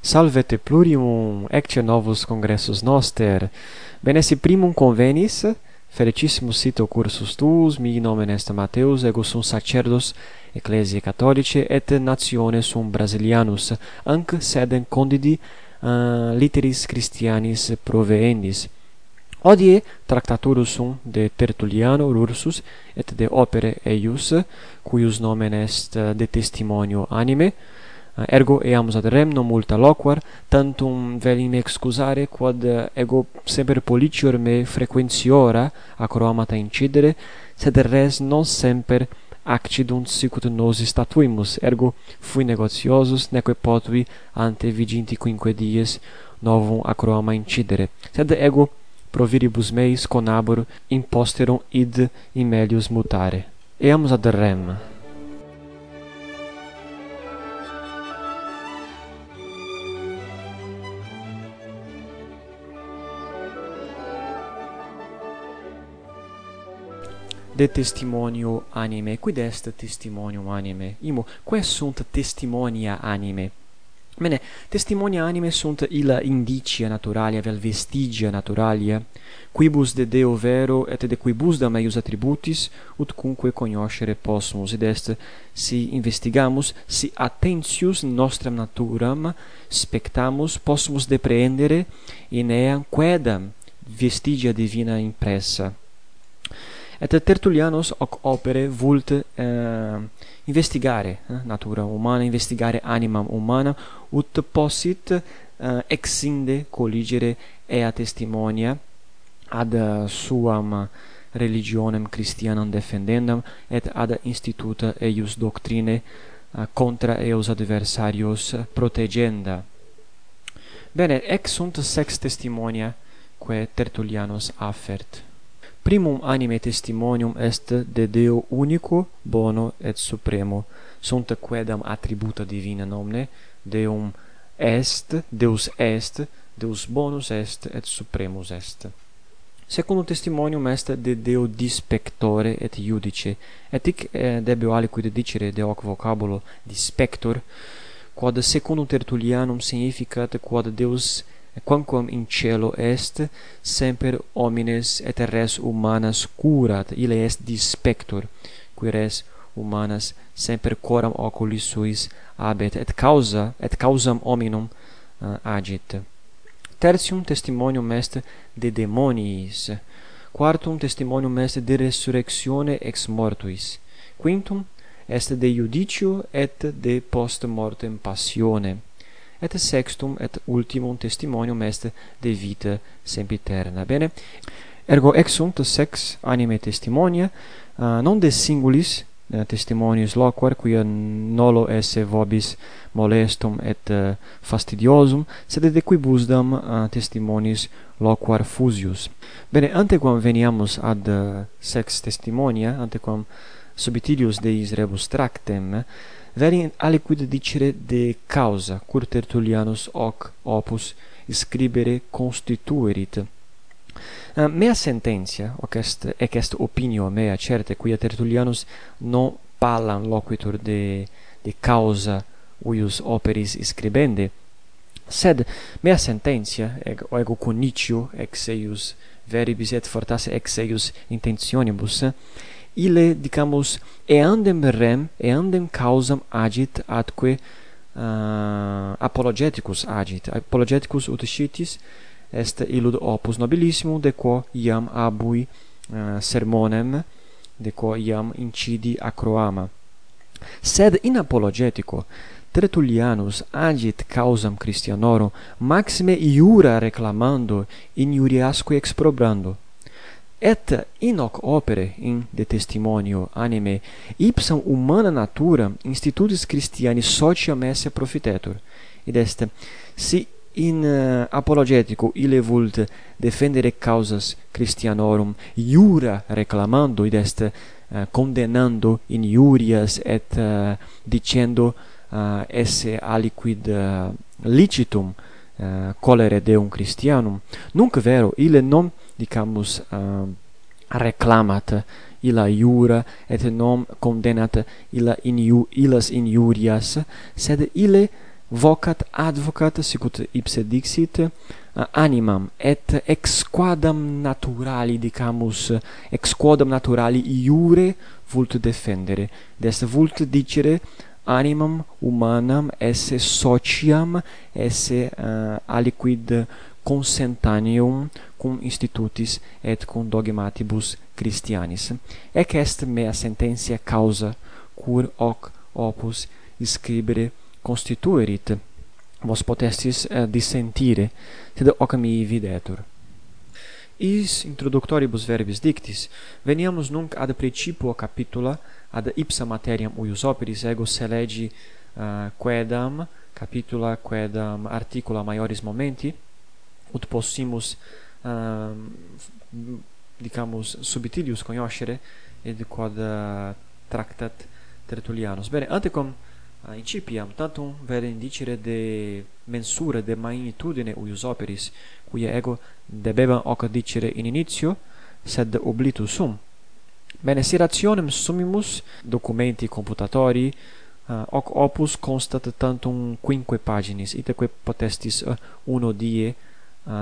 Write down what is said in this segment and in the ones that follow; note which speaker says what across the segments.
Speaker 1: salve te plurium ecce novus congressus noster bene si primum convenis Felicissimus sito cursus tuus, mi nomen est Mateus, ego sum sacerdos ecclesiae catholice et natione sum brasilianus, anc sedem condidi uh, literis Christianis proveendis. Odie tractaturus sum de Tertulliano Rursus et de opere eius, cuius nomen est eh, de testimonio anime, Eh, ergo eamus ad rem non multa loquar tantum velim excusare quod eh, ego semper policior er me frequentiora acroamata incidere sed res non semper accidunt sicut nos statuimus ergo fui negotiosus neque potui ante viginti quinque dies novum acroama incidere. Sed ego proviribus meis conabor imposterum id in melius mutare. Eamus ad rem. de testimonio anime. Quid est testimonium anime? Imo quae sunt testimonia anime? Bene, testimonia anime sunt illa indicia naturalia vel vestigia naturalia, quibus de Deo vero et de quibus da meius attributis, ut cumque cognoscere possumus, id est, si investigamus, si attentius nostram naturam spectamus, possumus deprehendere in eam quedam vestigia divina impressa et Tertullianus hoc opere vult eh, investigare eh, natura humana, investigare animam humana, ut possit eh, exinde colligere ea testimonia ad eh, suam religionem Christianam defendendam et ad instituta eius doctrine uh, contra eius adversarios protegenda. Bene, ex sunt sex testimonia quae Tertullianus affert primum anime testimonium est de Deo unico, bono et supremo, sunt quedam attributa divina nomne, Deum est, Deus est, Deus bonus est et supremus est. Secundum testimonium est de Deo dispectore et iudice, et hic eh, debeo aliquid dicere de hoc vocabulo dispector, quod secundum Tertullianum significat quod Deus est quamquam in cielo est semper homines et res humanas curat. Ille est dispector qui res humanas semper coram oculis suis habet et causa et causam hominum uh, agit. Tertium testimonium est de demoniis quartum testimonium est de resurrectione ex mortuis quintum est de judicio et de post mortem passione et sextum et ultimum testimonium est de vita sempiterna. Bene? Ergo ex sunt sex anime testimonia, uh, non de singulis uh, testimonius loquar, quia nolo esse vobis molestum et uh, fastidiosum, sed de quibusdam uh, testimoniis loquar fusius. Bene, antequam veniamus ad uh, sex testimonia, antequam uh, subtilius deis rebus tractem, veri aliquid dicere de causa, cur Tertullianus hoc opus scribere constituerit. Eh, mea sententia, hoc est, ec est opinio mea certe, quia Tertullianus non pallam loquitur de, de causa uius operis scribende, sed mea sententia ego, ego conicio, ex eius veribis et fortasse ex eius intentionibus ile dicamus eandem rem eandem causam agit atque uh, apologeticus agit. Apologeticus ut scitis est illud opus nobilissimum de quo iam abui uh, sermonem de quo iam incidi acroama. Sed in apologetico Tertullianus agit causam Christianorum maxime iura reclamando in iuriasque exprobrando et inoc opere in de testimonio anime ipsam humana natura institutis Christiani sociam esse profitetur. Id est si in uh, apologetico ille vult defendere causas Christianorum iura reclamando id est eh, uh, condemnando in iurias et uh, dicendo uh, esse aliquid uh, licitum uh, Eh, colere colere deum Christianum nunc vero ille non dicamus uh, reclamat illa iura et non condenat illa iniu illas injurias sed ille vocat advocat sicut ipse dixit eh, animam et ex quadam naturali dicamus ex quadam naturali iure vult defendere. Des vult dicere animam humanam esse sociam esse uh, aliquid consentaneum cum institutis et cum dogmatibus Christianis. Ec est mea sententia causa cur hoc opus scribere constituerit. Vos potestis uh, dissentire sed hoc mi videtur. Is introductoribus verbis dictis, veniamus nunc ad principio capitula, ad ipsa materiam uius operis ego se legi eh, uh, quedam, capitula quedam articula maioris momenti, ut possimus, uh, dicamus, subtilius cognoscere, ed quod uh, tractat Tertullianus. Bene, antecum, incipiam tantum vere indicere de mensura, de magnitudine uius operis, cuia ego debebam dicere in initio, sed oblitus sum. Bene, si rationem summimus documenti computatori, uh, hoc opus constat tantum quinque paginis, iteque potestis uh, uno die uh,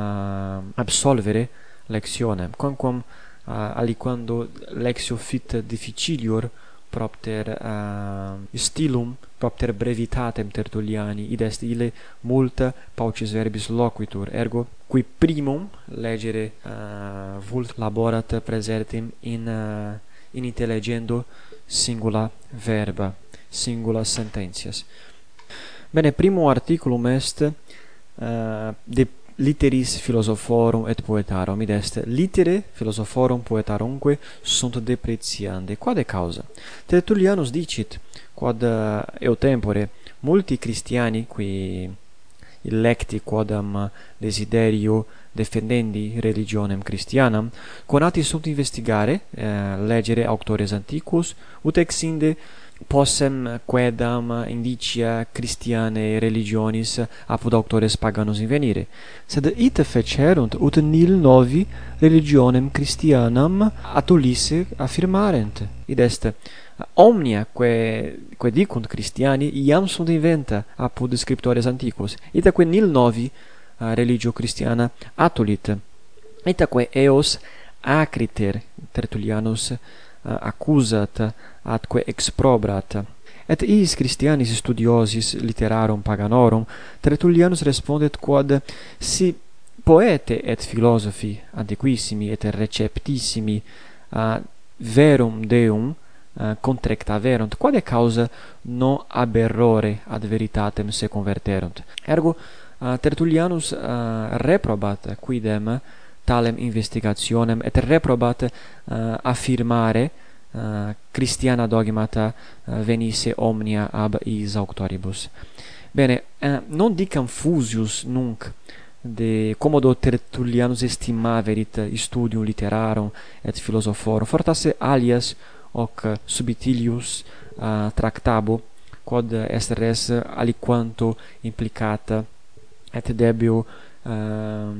Speaker 1: absolvere lectionem, quamquam uh, aliquando lectio fit difficilior, propter uh, stilum propter brevitatem Tertulliani. Id est ille multa paucis verbis loquitur. Ergo qui primum legere uh, vult laborat presertim in uh, in intelligendo singula verba singula sententias. Bene primum articulum est uh, de literis philosophorum et poetarum. Id est litere philosophorum poetarumque sunt depreciande quod causa? Tertullianus dicit quod eh, eu tempore multi Christiani qui illecti quodam desiderio defendendi religionem Christianam conati sunt investigare eh, legere auctores antiquos ut exinde possem quedam indicia Christianae religionis apud auctores paganos invenire, sed ite fecerunt ut nil novi religionem Christianam ad Ulisse affirmarent. Id est omnia quae quae dicunt Christiani iam sunt inventa apud scriptores antiquos, itaque nil novi uh, religio Christiana atulit. Itaque eos acriter Tertullianus Eh, accusat atque exprobrat et iis Christianis studiosis literarum paganorum Tertullianus respondet quod si poete et philosophi antiquissimi et receptissimi a verum deum eh, uh, contrectaverunt quod causa non aberrore ad veritatem se converterunt ergo uh, Tertullianus uh, reprobat quidem talem investigationem et reprobate eh, affirmare eh, Christiana dogmata eh, venisse omnia ab is auctoribus. Bene, non dicam fusius nunc de commodo Tertullianus estimaverit studium literarum et philosophorum fortasse alias hoc subtilius uh, tractabo quod est res aliquanto implicata et debio uh,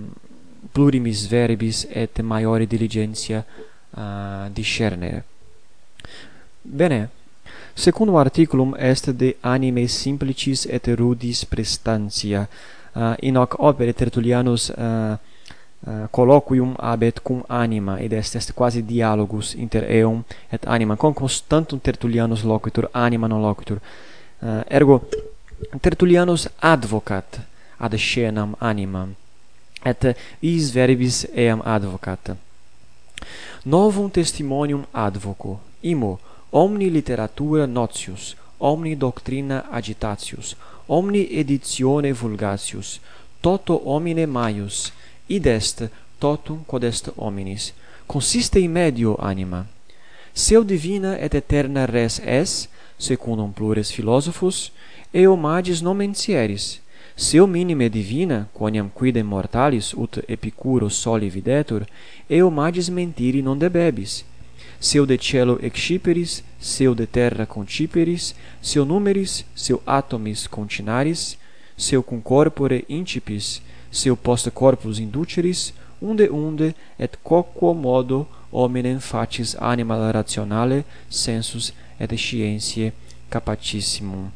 Speaker 1: plurimis verbis et maiore diligentia uh, discernere. Bene, secundum articulum est de anime simplicis et rudis prestantia. Uh, in hoc opere Tertullianus uh, uh, colloquium habet cum anima, id est est quasi dialogus inter eum et anima, con constantum Tertullianus loquitur, anima non loquitur. Uh, ergo, Tertullianus advocat ad scenam animam, et is verbis eam advocat. Novum testimonium advoco imo omni literatura notius omni doctrina agitatius omni editione vulgatius toto homine maius id est totum quod est hominis consiste in medio anima. Seu divina et eterna res es secundum plures philosophos eo magis nomen sieris seu minime divina, quoniam quidem mortalis ut epicuro soli videtur, eo magis mentiri non debebis. Seu de cielo exciperis, seu de terra conciperis, seu numeris, seu atomis continaris, seu cum corpore incipis, seu post corpus induceris, unde unde et quoquo modo hominem facis anima rationale sensus et scientiae capacissimum.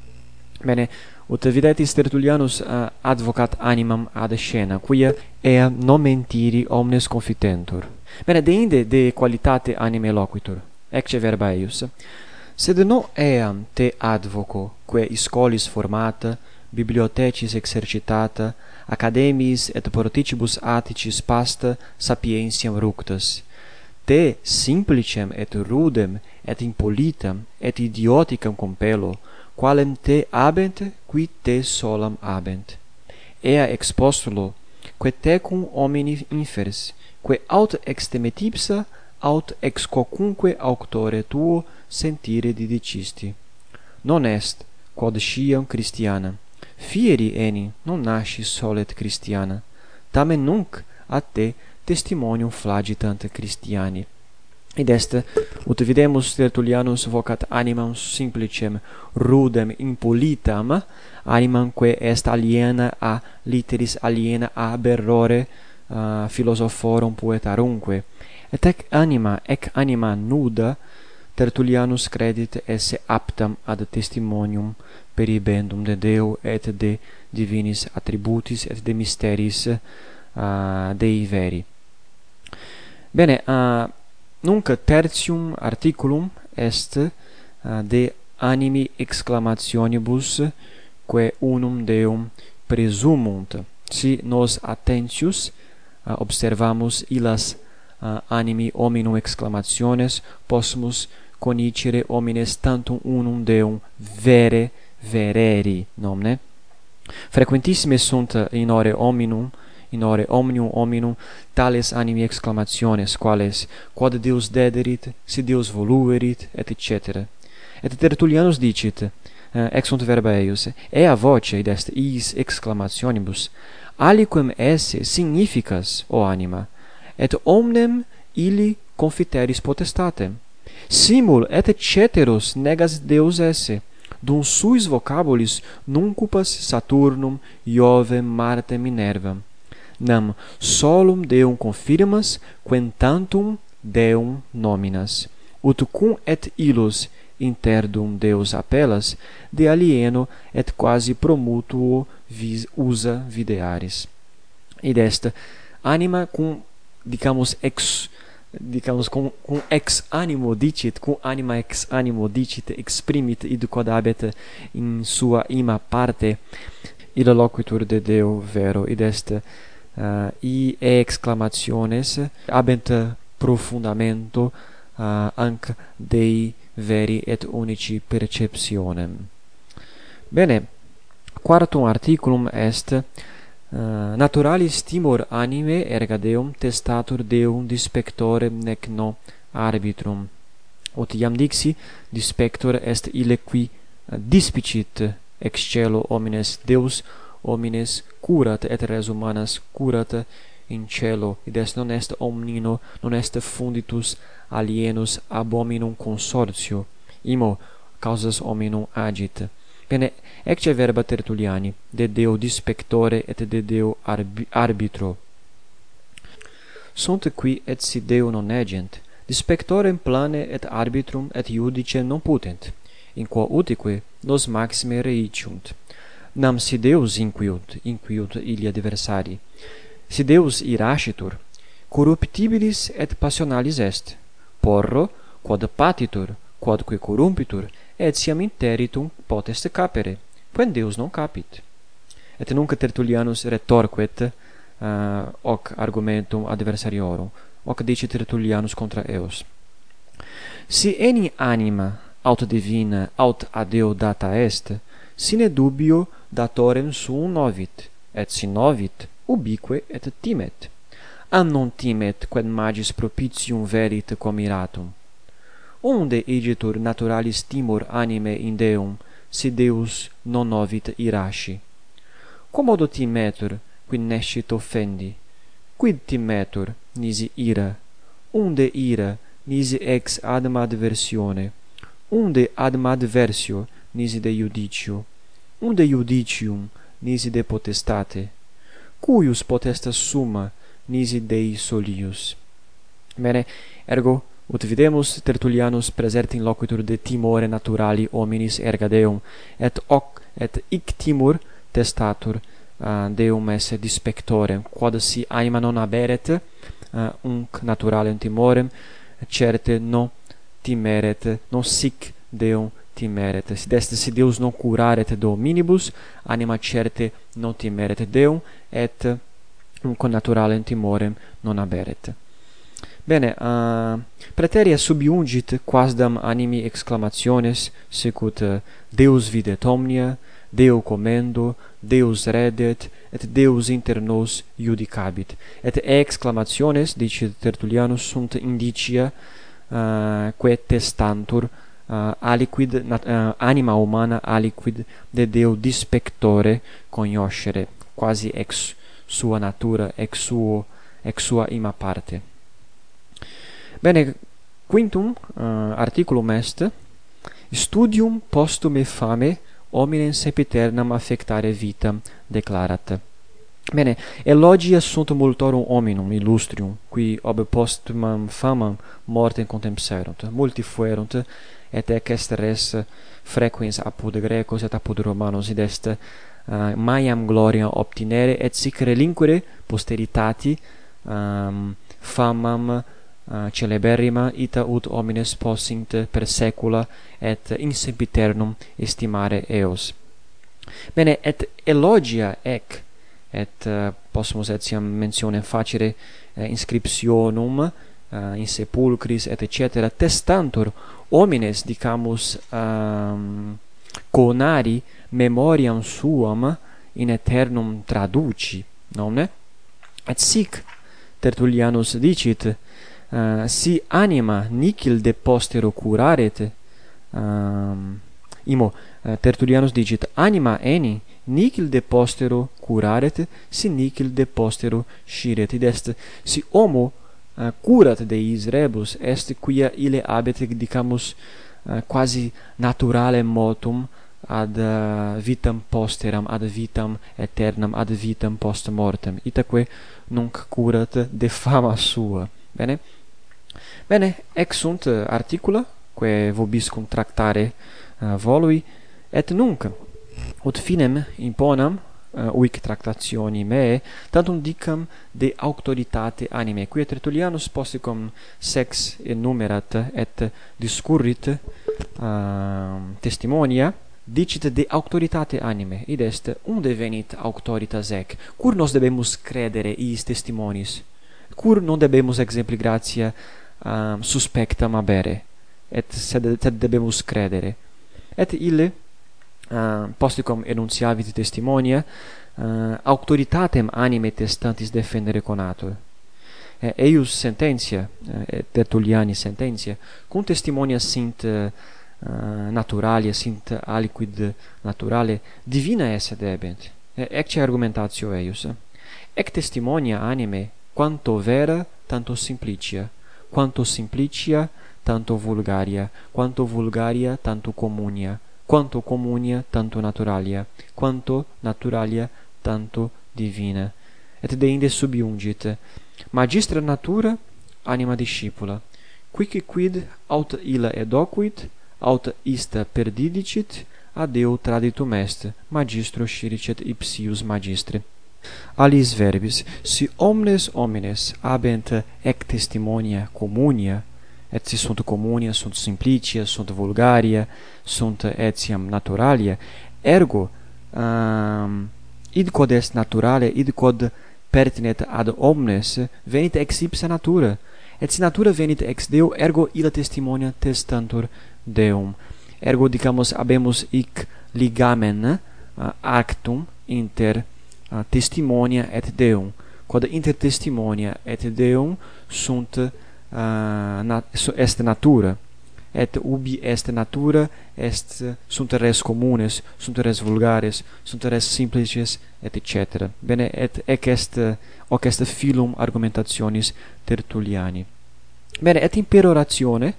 Speaker 1: Bene, ut videtis Tertullianus eh, advocat animam ad scena, quia ea nomentiri omnes confitentur. Bene, deinde de qualitate anime loquitur, ecce verba eius, sed non eam te advoco, quae scolis formata, bibliotecis exercitata, academis et porticibus aticis pasta sapientiam ructas, te simplicem et rudem et impolitam et idioticam compello qualem te abent qui te solam abent. Ea ex postulo quae tecum homini inferis quae aut extemetipsa aut ex quocunque auctore tuo sentire didicisti. Non est quod sciam christiana fieri eni non nasci solet christiana tamen nunc a te testimonium flagitant christiani Id est, ut videmus Tertullianus vocat animam simplicem, rudem, impolitam, animam quae est aliena a literis aliena a berrore uh, philosophorum poetarumque. Et ec anima, ec anima nuda, Tertullianus credit esse aptam ad testimonium peribendum de Deo et de divinis attributis et de misteris uh, Dei veri. Bene, uh, Nunc tertium articulum est eh, de animi exclamationibus quae unum Deum presumunt. Si nos attentius eh, observamus illas eh, animi hominum exclamationes, possumus conicere homines tantum unum Deum vere vereri nomne. Frequentissime sunt in ore hominum in ore omnium hominum tales animi exclamationes quales quod Deus dederit, si Deus voluerit, et etc. Et Tertullianus dicit, eh, ex sunt verba eius, ea voce id est iis exclamationibus, aliquem esse significas, o anima, et omnem illi confiteris potestatem. Simul et ceteros negas Deus esse, dum suis vocabulis nuncupas Saturnum, iovem Marte, Minervam nam solum deum confirmas quentantum deum nominas. Ut cum et illos interdum deus appellas de alieno et quasi promutuo vis usa videaris. Id est anima cum dicamus ex dicamus cum, cum ex animo dicit cum anima ex animo dicit exprimit id quod habet in sua ima parte illa loquitur de Deo vero. Id est uh, e exclamaciones habent profundamento uh, anc Dei veri et unici perceptionem. Bene, quartum articulum est uh, naturalis timor anime erga Deum testatur Deum dispectorem nec no arbitrum. ut iam dixi, dispector est ille qui uh, dispicit ex celo homines Deus homines curat et res humanas curat in cielo. Id est non est omnino non est funditus alienus ab hominum consortio. Imo causas hominum agit. Bene ecce verba tertuliani de deo dispectore et de deo arbitro. Sunt qui et si deo non egent dispectorem plane et arbitrum et judice non putent in quo utique nos maxime reiciunt nam si Deus inquiut, inquiut ili adversari, si Deus irascitur, corruptibilis et passionalis est, porro, quod patitur, quodque corrumpitur, et siam interitum potest capere, quem Deus non capit. Et nunc Tertullianus retorquet uh, hoc argumentum adversariorum, hoc dicit Tertullianus contra eos. Si eni anima aut divina aut a Deo data est, sine dubio datorem suum novit, et si novit, ubique et timet. An non timet quem magis propitium verit comiratum. Unde igitur naturalis timor anime in Deum, si Deus non novit irasci? Commodo timetur, qui nescit offendi? Quid timetur, nisi ira? Unde ira, nisi ex adma adversione? Unde adma adversio, nisi de iudicio, unde iudicium nisi de potestate, cuius potestas summa nisi Dei solius. Bene, ergo, ut videmus Tertullianus presert in loquitur de timore naturali hominis erga Deum, et hoc et ic timur testatur uh, Deum esse dispectorem, quod si aima non haberet, uh, unc naturalem timorem, certe non timeret, non sic Deum timeret. Sit est si Deus non curaret dominibus, anima certe non timeret Deum, et mm, un connaturalem timorem non aberet. Bene, uh, praeteria subiungit quasdam animi exclamationes, sicut uh, Deus videt omnia, Deo commendo, Deus redet, et Deus inter nos judicabit. Et exclamationes, dicit Tertullianus, sunt indicia uh, quae testantur uh, aliquid nat, uh, anima humana aliquid de Deo dispectore conoscere quasi ex sua natura ex suo ex sua ima parte bene quintum uh, articulum est studium postume fame hominem sempiternam affectare vitam declarat Bene, elogia sunt multorum hominum illustrium, qui ob postumam famam mortem contempserunt. Multi fuerunt, et ec est res frequens apud Grecos et apud Romanos, id est uh, maiam gloria obtinere, et sic relinquere posteritati um, ehm, famam uh, celeberrima ita ut homines possint per saecula et in sempiternum estimare eos. Bene, et elogia ec, et uh, possumus etiam mentionem facere uh, inscriptionum uh, in sepulcris et cetera testantur homines dicamus ehm, um, conari memoriam suam in aeternum traduci nomne et sic Tertullianus dicit uh, si anima nihil de postero curaret um, imo uh, Tertullianus dicit anima eni nihil de postero curaret si nihil de postero sciret. Id est si homo uh, curat deis rebus est quia ile habet dicamus uh, quasi naturale motum ad uh, vitam posteram ad vitam aeternam ad vitam post mortem itaque nunc curat de fama sua. Bene? Bene ex sunt articula quae vobis contractare uh, volui et nunc ut finem imponam Uh, uic tractationime, tantum dicam de auctoritate anime, qui Tertullianus posticum sex enumerat et discurrit uh, testimonia, dicit de auctoritate anime, id est, unde venit auctoritas ec? Cur nos debemus credere iis testimonis? Cur non debemus exempli gratia um, suspectam abere? Et sed, sed debemus credere? Et ille, Eh, uh, posticum enunciavit testimonia, uh, eh, auctoritatem anime testantis defendere conatur. Uh, eius sententia, et eh, Tertulliani sententia, cum testimonia sint uh, naturalia, sint aliquid naturale, divina esse debent. Uh, ecce argumentatio eius. Ec testimonia anime quanto vera, tanto simplicia, quanto simplicia, tanto vulgaria, quanto vulgaria, tanto comunia, quanto communia tanto naturalia, quanto naturalia tanto divina, et deinde subiungit, magistra natura anima discipula, quic quid aut illa edocuit, aut ista perdidicit, ad eo traditum est, magistro sciricet ipsius magistre. Alis verbis, si omnes homines habent ec testimonia communia, etsi sunt comunia, sunt simplicia, sunt vulgaria, sunt etiam naturalia, ergo um, id quod est naturale, id quod pertinet ad omnes, venit ex ipsa natura, et si natura venit ex Deo, ergo illa testimonia testantur Deum. Ergo, dicamus, habemus hic ligamen uh, actum inter uh, testimonia et Deum, quod inter testimonia et Deum sunt Eh, nat est natura. Et ubi est natura est sunt res communes sunt res vulgares sunt res simplices et etc bene et ec est hoc est filum argumentationis tertuliani bene et in peroratione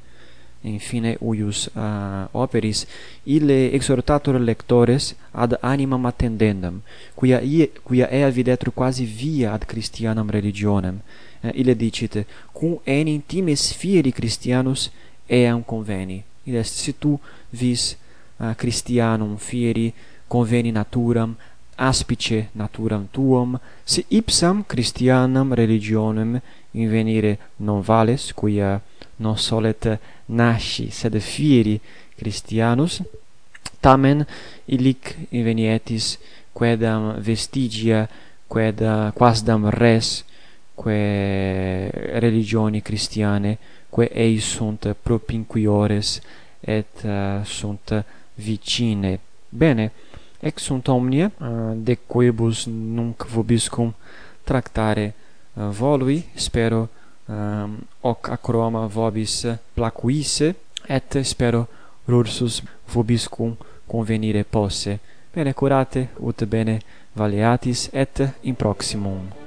Speaker 1: in fine uius uh, operis ille exhortatur lectores ad animam attendendam quia ie quia ea videtur quasi via ad Christianam religionem. Uh, ille dicit cum enim times fieri Christianus eam conveni. Id est si tu vis uh, Christianum fieri conveni naturam aspice naturam tuam si ipsam Christianam religionem invenire non vales quia non solet nasci sed fieri Christianus tamen illic invenietis quedam vestigia qued quasdam res que religioni christiane que ei sunt propinquiores et uh, sunt vicine. Bene ex sunt omnia uh, de quibus nunc vobiscum tractare uh, volui spero um, hoc acroma vobis placuisse et spero rursus vobis cum convenire posse. Bene curate ut bene valeatis et in proximum.